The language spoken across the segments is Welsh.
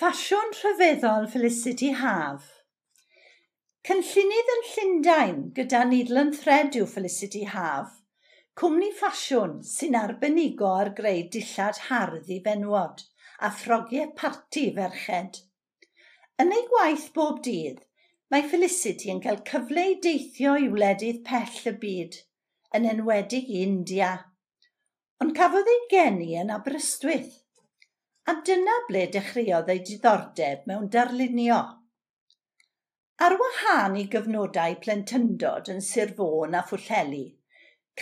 Ffasiwn rhyfeddol Felicity Haf. Cynllunydd yn Llundain gyda nidlen thred yw Felicity Haf, cwmni ffasiwn sy'n arbenigo ar greu dillad hardd i benwod a ffrogiau parti ferched. Yn ei gwaith bob dydd, mae Felicity yn cael cyfle i deithio i wledydd pell y byd, yn enwedig i India. Ond cafodd ei geni yn Aberystwyth A dyna ble dechreuodd ei diddordeb mewn darlunio. Ar wahân i gyfnodau plentyndod yn Sir Fôn a Phwllheli,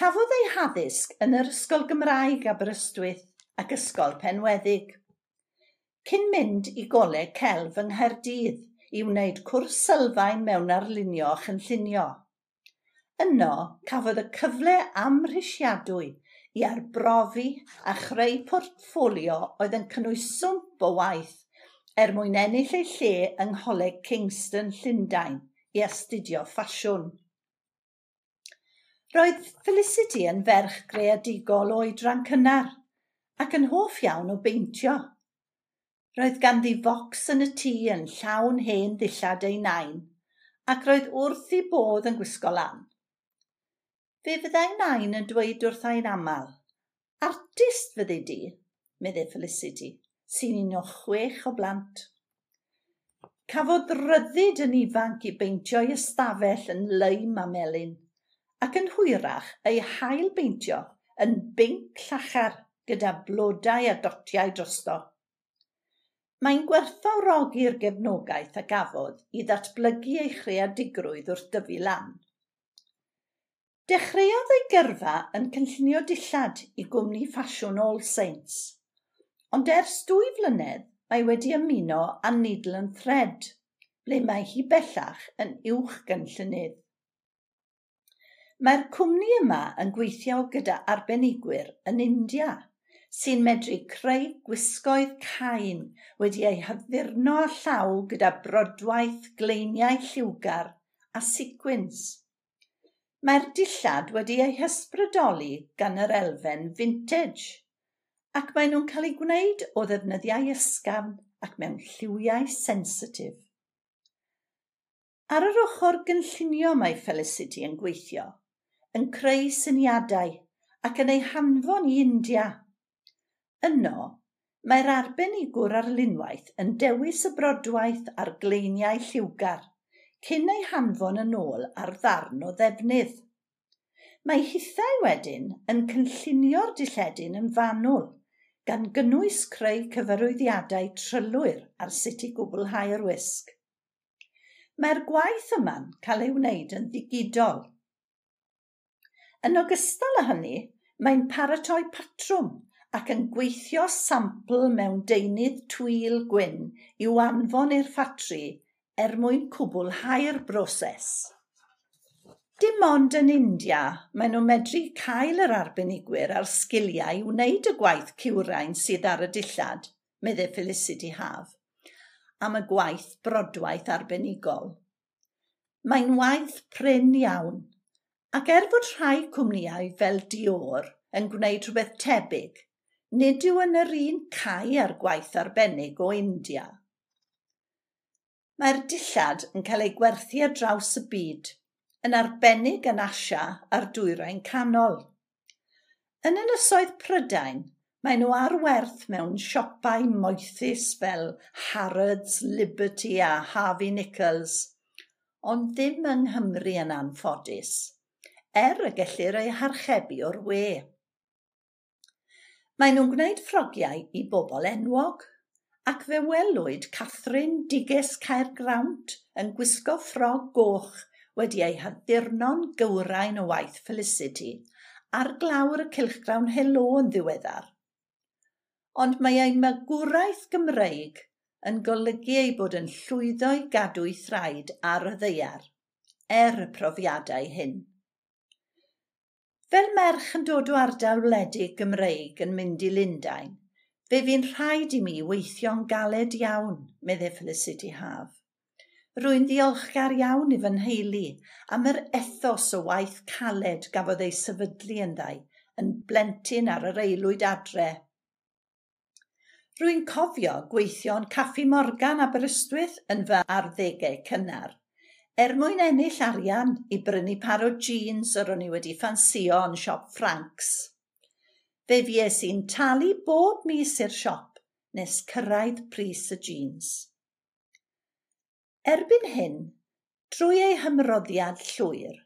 cafodd ei haddysg yn yr Ysgol Gymraeg Aberystwyth ac Ysgol Penweddig. Cyn mynd i goleg celf yng Nghaerdydd i wneud cwrs sylfaen mewn arlunio a chynllunio. Yno cafodd y cyfle amhrisiadwy i arbrofi a chreu portffolio oedd yn cynnwys swmp o waith er mwyn ennill ei lle yng Ngholeg Kingston, Llundain i astudio ffasiwn. Roedd Felicity yn ferch greadigol o oedran cynnar ac yn hoff iawn o beintio. Roedd ganddi focs yn y tŷ yn llawn hen ddillad ei nain ac roedd wrth i bodd yn gwisgo lan. Fe fyddai nain yn dweud wrthau'n aml. Artist fyddi di, meddai Felicity, sy'n un o chwech o blant. Cafodd ryddid yn ifanc i beintio'i ystafell yn leim a melyn, ac yn hwyrach ei hail beintio yn binc llachar gyda blodau a dotiau drosto. Mae'n gwerthfawrogi'r gefnogaeth a gafodd i ddatblygu ei chreadigrwydd wrth dyfu lan, Dechreuodd ei gyrfa yn cynllunio dillad i gwmni ffasiwn All Saints, ond ers dwy flynedd mae wedi ymuno â Needle and Thread, ble mae hi bellach yn uwch gynllunydd. Mae'r cwmni yma yn gweithio gyda arbenigwyr yn India sy'n medru creu gwisgoedd cain wedi eu hyddurno a llaw gyda brodwaith gleiniau lliwgar a sequins. Mae'r dillad wedi eu hysbrydoli gan yr elfen vintage ac maen nhw'n cael eu gwneud o ddefnyddiau ysgafn ac mewn lliwiau sensitif. Ar yr ochr gynllunio mae Felicity yn gweithio, yn creu syniadau ac yn ei hanfon i India. Yno, mae'r arbenigwr arlunwaith yn dewis y brodwaith a'r gleiniau lliwgar – cyn ei hanfon yn ôl ar ddarn o ddefnydd. Mae hithau wedyn yn cynllunio'r dilledyn yn fanwl gan gynnwys creu cyfarwyddiadau trylwyr ar sut i gwblhau'r wisg. Mae'r gwaith yma'n cael ei wneud yn ddigidol. Yn ogystal â hynny, mae'n paratoi patrwm ac yn gweithio sampl mewn deunydd twil gwyn i'w anfon i'r ffatri er mwyn cwblhau'r broses. Dim ond yn India maen nhw'n medru cael yr arbenigwyr ar sgiliau i wneud y gwaith cywrain sydd ar y dillad, medde Felicity Haf, am y gwaith brodwaith arbenigol. Mae'n waith pryn iawn, ac er fod rhai cwmnïau fel Dior yn gwneud rhywbeth tebyg, nid yw yn yr un cae ar gwaith arbennig o India. Mae'r dillad yn cael ei gwerthu ar draws y byd, yn arbennig yn Asia a'r Dwyrain Canol. Yn Ynysoedd Prydain, mae nhw ar werth mewn siopau moethus fel Harrods, Liberty a Harvey Nichols, ond ddim yng Nghymru yn anffodus, er y gellir ei harchebu o'r we. Mae nhw'n gwneud ffrogiau i bobl enwog, ac fe welwyd Catherine Diges Caergrawnt yn gwisgo ffrog goch wedi ei haddurno'n gywrain o waith Felicity ar glawr y cilchgrawn helo yn ddiweddar. Ond mae ei magwraeth Gymreig yn golygu ei bod yn llwyddo i gadw ei thraed ar y ddeiar, er y profiadau hyn. Fel merch yn dod o ardal wledig Gymreig yn mynd i Lundain, Fe fi'n rhaid i mi weithio'n galed iawn, meddai Felicity Haf. Rwy'n ddiolchgar iawn i fy nheulu am yr ethos o waith caled gafodd ei sefydlu ddau yn blentyn ar yr eilwyd adre. Rwy'n cofio gweithio'n Caffi Morgan Aberystwyth yn fy arddegau cynnar. Er mwyn ennill arian i brynu par o jeans yr o'n i wedi ffansio yn siop Franks. Fe fies i'n talu bob mis i'r siop nes cyrraedd pris y jeans. Erbyn hyn, drwy ei hymroddiad llwyr,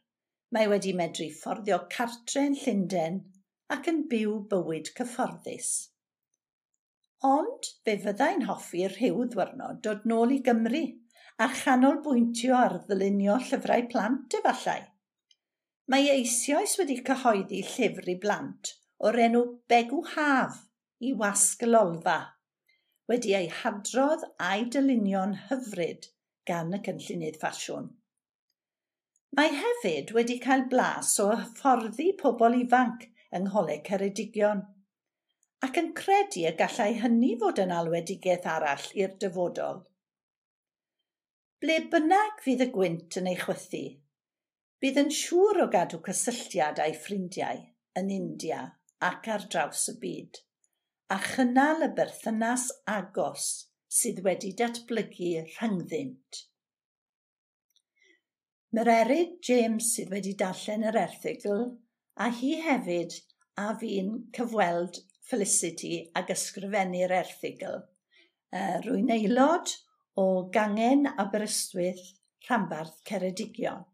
mae wedi medru fforddio cartre'n Llundain ac yn byw bywyd cyfforddus. Ond fe fyddai'n hoffi rhyw ddwyrnod dod nôl i Gymru a chanolbwyntio ar ddylunio llyfrau plant efallai. Mae eisoes wedi cyhoeddi llyfr i blant o'r enw Begw Haf i wasg lolfa wedi ei hadrodd a'i dylunio'n hyfryd gan y cynllunydd ffasiwn. Mae hefyd wedi cael blas o hyfforddi pobl ifanc yng Ngholeg Ceredigion ac yn credu y gallai hynny fod yn alwedigaeth arall i'r dyfodol. Ble bynnag fydd y gwynt yn ei chwythu, bydd yn siŵr o gadw cysylltiad â'i ffrindiau yn India ac ar draws y byd, a chynnal y berthynas agos sydd wedi datblygu rhyngddynt. Myrerid James sydd wedi darllen yr erthigl a hi hefyd a fi'n cyfweld Felicity ag ysgrifennu'r erthigl. Uh, rwy'n aelod o Gangen Aberystwyth, Rhambarth Ceredigion.